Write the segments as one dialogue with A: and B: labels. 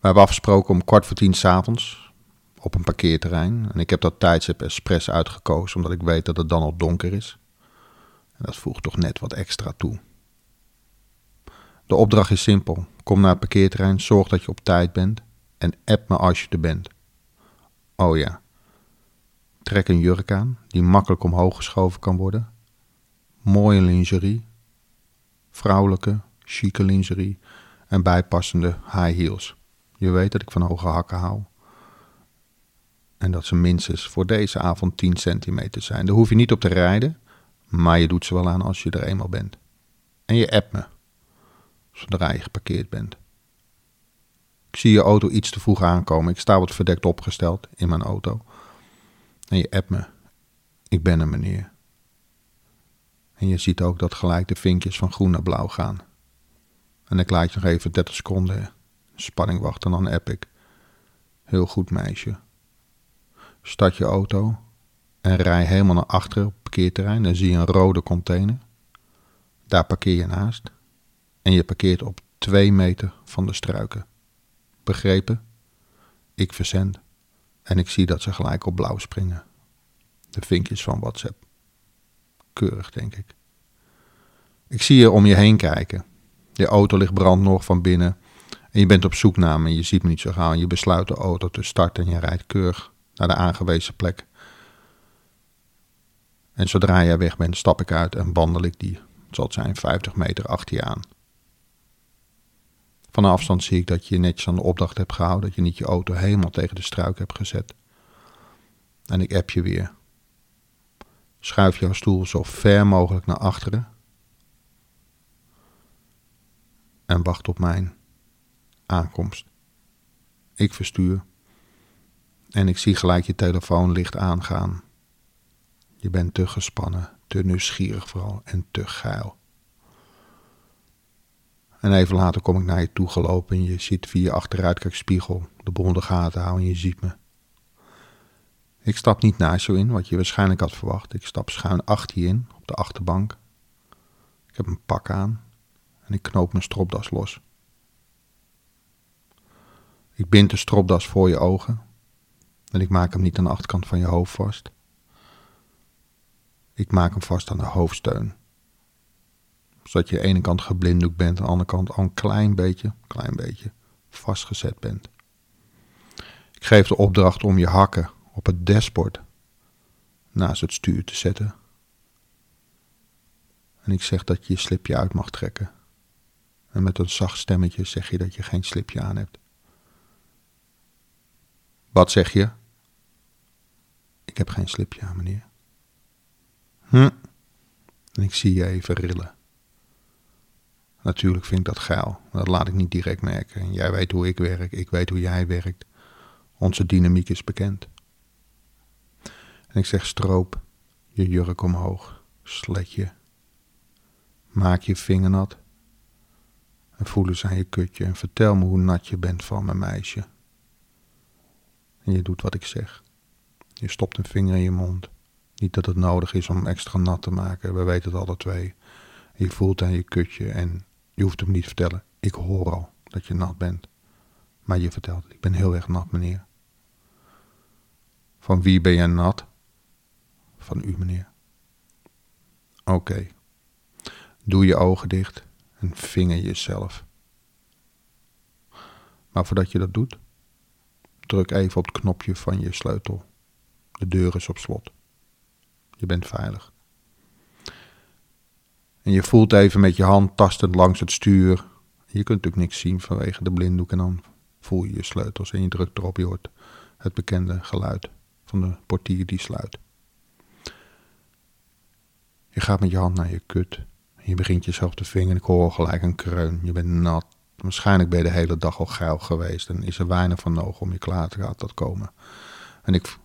A: We hebben afgesproken om kwart voor tien s'avonds op een parkeerterrein. En ik heb dat tijdstip expres uitgekozen omdat ik weet dat het dan al donker is. En dat voegt toch net wat extra toe. De opdracht is simpel. Kom naar het parkeerterrein, zorg dat je op tijd bent en app me als je er bent. Oh ja. Trek een jurk aan die makkelijk omhoog geschoven kan worden. Mooie lingerie. Vrouwelijke, chique lingerie en bijpassende high heels. Je weet dat ik van hoge hakken hou. En dat ze minstens voor deze avond 10 centimeter zijn. Daar hoef je niet op te rijden, maar je doet ze wel aan als je er eenmaal bent. En je appt me, zodra je geparkeerd bent. Ik zie je auto iets te vroeg aankomen. Ik sta wat verdekt opgesteld in mijn auto. En je appt me. Ik ben er, meneer. En je ziet ook dat gelijk de vinkjes van groen naar blauw gaan. En ik laat je nog even 30 seconden spanning wachten en dan ik. Heel goed, meisje. Start je auto en rij helemaal naar achteren op het parkeerterrein. Dan zie je een rode container. Daar parkeer je naast. En je parkeert op twee meter van de struiken. Begrepen? Ik verzend. En ik zie dat ze gelijk op blauw springen. De vinkjes van WhatsApp. Keurig, denk ik. Ik zie je om je heen kijken. Je auto ligt brand nog van binnen. En je bent op zoek naar me en je ziet me niet zo gauw. En je besluit de auto te starten en je rijdt keurig naar de aangewezen plek. En zodra jij weg bent, stap ik uit en wandel ik die, het zal zijn, 50 meter achter je aan. Van afstand zie ik dat je netjes aan de opdracht hebt gehouden, dat je niet je auto helemaal tegen de struik hebt gezet. En ik app je weer. Schuif jouw stoel zo ver mogelijk naar achteren. En wacht op mijn aankomst. Ik verstuur. En ik zie gelijk je telefoon licht aangaan. Je bent te gespannen, te nieuwsgierig vooral en te geil. En even later kom ik naar je toe gelopen en je ziet via je achteruitkijkspiegel de boel in de gaten houden en je ziet me. Ik stap niet naast je in, wat je waarschijnlijk had verwacht. Ik stap schuin achter je in, op de achterbank. Ik heb een pak aan en ik knoop mijn stropdas los. Ik bind de stropdas voor je ogen en ik maak hem niet aan de achterkant van je hoofd vast. Ik maak hem vast aan de hoofdsteun. Zodat je aan de ene kant geblinddoekt bent, aan de andere kant al een klein beetje, klein beetje vastgezet bent. Ik geef de opdracht om je hakken op het dashboard naast het stuur te zetten. En ik zeg dat je je slipje uit mag trekken. En met een zacht stemmetje zeg je dat je geen slipje aan hebt. Wat zeg je? Ik heb geen slipje aan, meneer. Hm. En ik zie je even rillen. Natuurlijk vind ik dat geil. Dat laat ik niet direct merken. Jij weet hoe ik werk, ik weet hoe jij werkt. Onze dynamiek is bekend. En ik zeg stroop, je jurk omhoog, sletje. Maak je vinger nat. En voel eens aan je kutje en vertel me hoe nat je bent van mijn meisje. Je doet wat ik zeg. Je stopt een vinger in je mond. Niet dat het nodig is om extra nat te maken, we weten het alle twee. Je voelt aan je kutje en je hoeft hem niet te vertellen. Ik hoor al dat je nat bent. Maar je vertelt, ik ben heel erg nat, meneer. Van wie ben jij nat? Van u, meneer. Oké. Doe je ogen dicht en vinger jezelf. Maar voordat je dat doet, druk even op het knopje van je sleutel. De deur is op slot. Je bent veilig. En je voelt even met je hand tastend langs het stuur. Je kunt natuurlijk niks zien vanwege de blinddoek. En dan voel je je sleutels en je drukt erop. Je hoort het bekende geluid van de portier die sluit. Je gaat met je hand naar je kut. En je begint jezelf te vingen. Ik hoor gelijk een kreun. Je bent nat. Waarschijnlijk ben je de hele dag al geil geweest. En is er weinig van nodig om je klaar te laten komen. En ik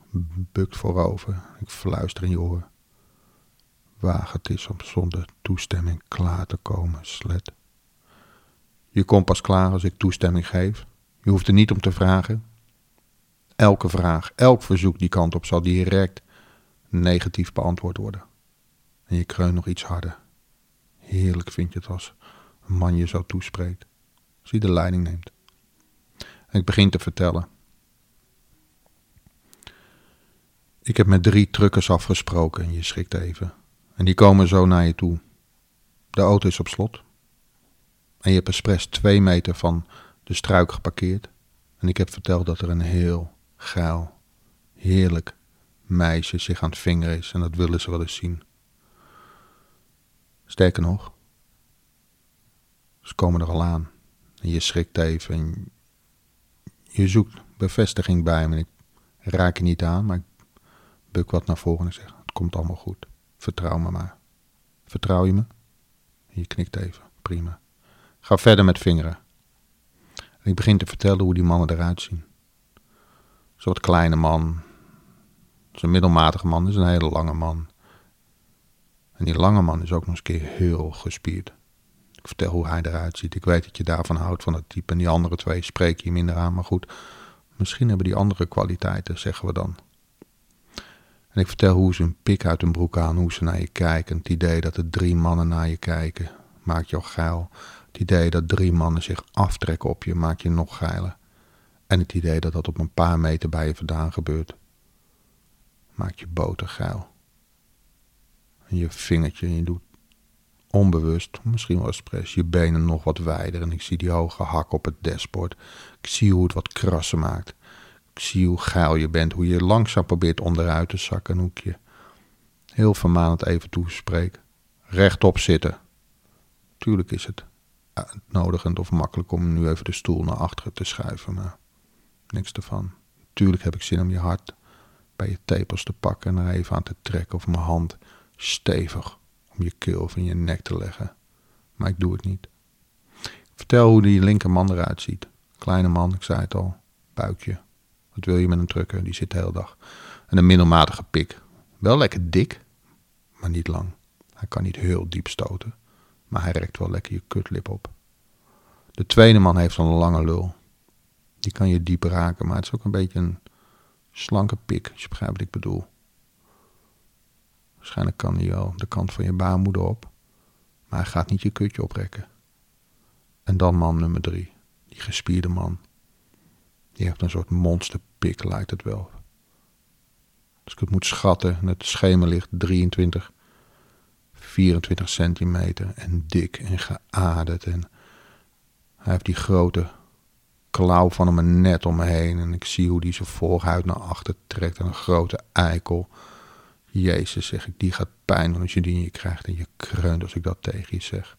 A: bukt voorover. Ik fluister in je oor. Waag het is om zonder toestemming klaar te komen, slet. Je komt pas klaar als ik toestemming geef. Je hoeft er niet om te vragen. Elke vraag, elk verzoek die kant op zal direct negatief beantwoord worden. En je kreunt nog iets harder. Heerlijk vind je het als een man je zo toespreekt. Als hij de leiding neemt. Ik begin te vertellen. Ik heb met drie truckers afgesproken en je schrikt even. En die komen zo naar je toe. De auto is op slot. En je hebt expres twee meter van de struik geparkeerd. En ik heb verteld dat er een heel geil, heerlijk meisje zich aan het vingeren is. En dat willen ze wel eens zien. Sterker nog, ze komen er al aan. En je schrikt even en je zoekt bevestiging bij me. Ik raak je niet aan, maar ik buk wat naar voren en zeg: Het komt allemaal goed. Vertrouw me maar. Vertrouw je me? Je knikt even. Prima. Ga verder met vingeren. En ik begin te vertellen hoe die mannen eruit zien. Een soort kleine man. Zo'n middelmatige man is een hele lange man. En die lange man is ook nog eens een keer heel gespierd. Ik vertel hoe hij eruit ziet. Ik weet dat je daarvan houdt, van het type. En die andere twee spreek je minder aan. Maar goed, misschien hebben die andere kwaliteiten, zeggen we dan. En ik vertel hoe ze een pik uit hun broek aan, hoe ze naar je kijken. Het idee dat er drie mannen naar je kijken, maakt je al geil. Het idee dat drie mannen zich aftrekken op je, maakt je nog geiler. En het idee dat dat op een paar meter bij je vandaan gebeurt, maakt je botergeil. En je vingertje, je doet onbewust, misschien wel expres, je benen nog wat wijder. En ik zie die hoge hak op het dashboard. Ik zie hoe het wat krassen maakt. Ik zie hoe geil je bent, hoe je langzaam probeert onderuit te zakken. En hoe ik je heel vermanend even toespreek. Rechtop zitten. Tuurlijk is het uitnodigend of makkelijk om nu even de stoel naar achteren te schuiven, maar niks ervan. Tuurlijk heb ik zin om je hart bij je tepels te pakken en er even aan te trekken of mijn hand stevig om je keel of in je nek te leggen. Maar ik doe het niet. vertel hoe die linkerman eruit ziet. Kleine man, ik zei het al. Buikje. Wat wil je met een trucker? Die zit de hele dag. En een middelmatige pik. Wel lekker dik, maar niet lang. Hij kan niet heel diep stoten, maar hij rekt wel lekker je kutlip op. De tweede man heeft een lange lul. Die kan je diep raken, maar het is ook een beetje een slanke pik, als je begrijpt wat ik bedoel. Waarschijnlijk kan hij wel de kant van je baarmoeder op, maar hij gaat niet je kutje oprekken. En dan man nummer drie, die gespierde man. Die heeft een soort monsterpik, lijkt het wel. Als ik het moet schatten, en het schema ligt 23, 24 centimeter en dik en geaderd. En hij heeft die grote klauw van hem net om me heen. En ik zie hoe die zijn voorhuid naar achter trekt en een grote eikel. Jezus, zeg ik, die gaat pijn als je die in je krijgt. En je kreunt als ik dat tegen je zeg.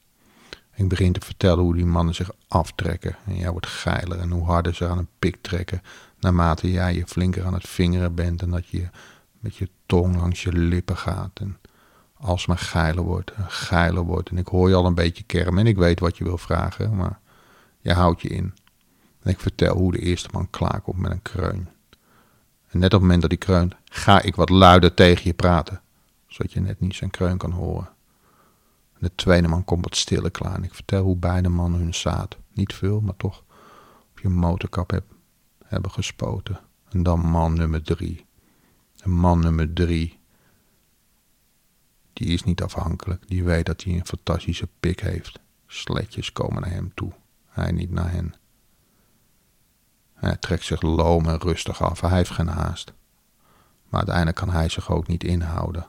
A: Ik begin te vertellen hoe die mannen zich aftrekken. En jij wordt geiler en hoe harder ze aan een pik trekken. Naarmate jij je flinker aan het vingeren bent. En dat je met je tong langs je lippen gaat. En alsmaar geiler wordt en geiler wordt. En ik hoor je al een beetje kermen en ik weet wat je wil vragen. Maar je houdt je in. En ik vertel hoe de eerste man klaarkomt met een kreun. En net op het moment dat hij kreunt, ga ik wat luider tegen je praten. Zodat je net niet zijn kreun kan horen. De tweede man komt wat stiller klaar en ik vertel hoe beide mannen hun zaad, niet veel, maar toch op je motorkap heb, hebben gespoten. En dan man nummer drie. En man nummer drie, die is niet afhankelijk. Die weet dat hij een fantastische pik heeft. Sletjes komen naar hem toe, hij niet naar hen. Hij trekt zich loom en rustig af, hij heeft geen haast. Maar uiteindelijk kan hij zich ook niet inhouden.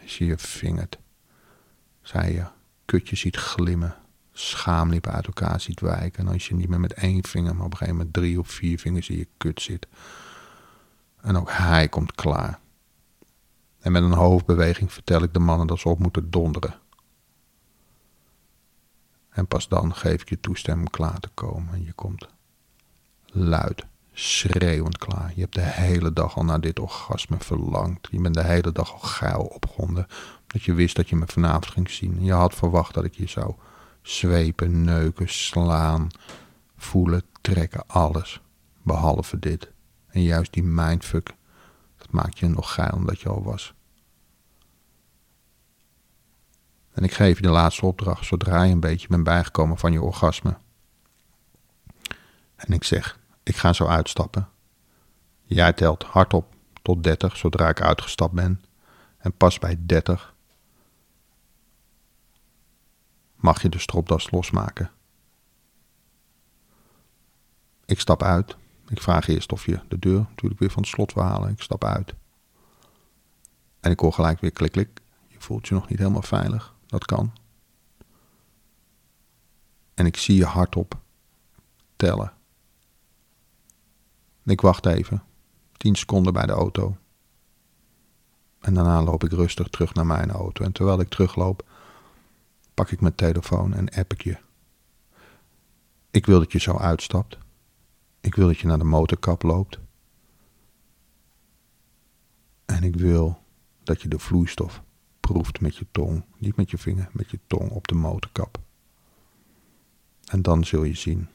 A: Als je je vingert zij je kutje ziet glimmen, schaamlippen uit elkaar ziet wijken. En als je niet meer met één vinger, maar op een gegeven moment drie of vier vingers in je kut zit. En ook hij komt klaar. En met een hoofdbeweging vertel ik de mannen dat ze op moeten donderen. En pas dan geef ik je toestemming klaar te komen. En je komt luid, schreeuwend klaar. Je hebt de hele dag al naar dit orgasme verlangd. Je bent de hele dag al geil opgewonden dat je wist dat je me vanavond ging zien. Je had verwacht dat ik je zou zwepen, neuken, slaan, voelen, trekken, alles. Behalve dit. En juist die mindfuck, dat maakt je nog geil omdat je al was. En ik geef je de laatste opdracht zodra je een beetje bent bijgekomen van je orgasme. En ik zeg, ik ga zo uitstappen. Jij telt hardop tot 30 zodra ik uitgestapt ben. En pas bij 30 mag je de stropdas losmaken. Ik stap uit. Ik vraag eerst of je de deur natuurlijk weer van het slot wil halen. Ik stap uit. En ik hoor gelijk weer klik klik. Je voelt je nog niet helemaal veilig. Dat kan. En ik zie je hardop tellen. Ik wacht even. Tien seconden bij de auto. En daarna loop ik rustig terug naar mijn auto. En terwijl ik terugloop, pak ik mijn telefoon en app ik je. Ik wil dat je zo uitstapt. Ik wil dat je naar de motorkap loopt. En ik wil dat je de vloeistof proeft met je tong. Niet met je vinger, met je tong op de motorkap. En dan zul je zien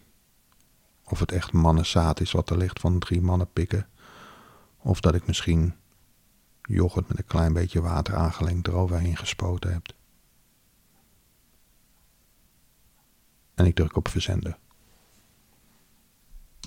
A: of het echt mannenzaad is wat er ligt van drie mannen pikken. Of dat ik misschien yoghurt met een klein beetje water aangelengd eroverheen gespoten heb. En ik druk op verzenden.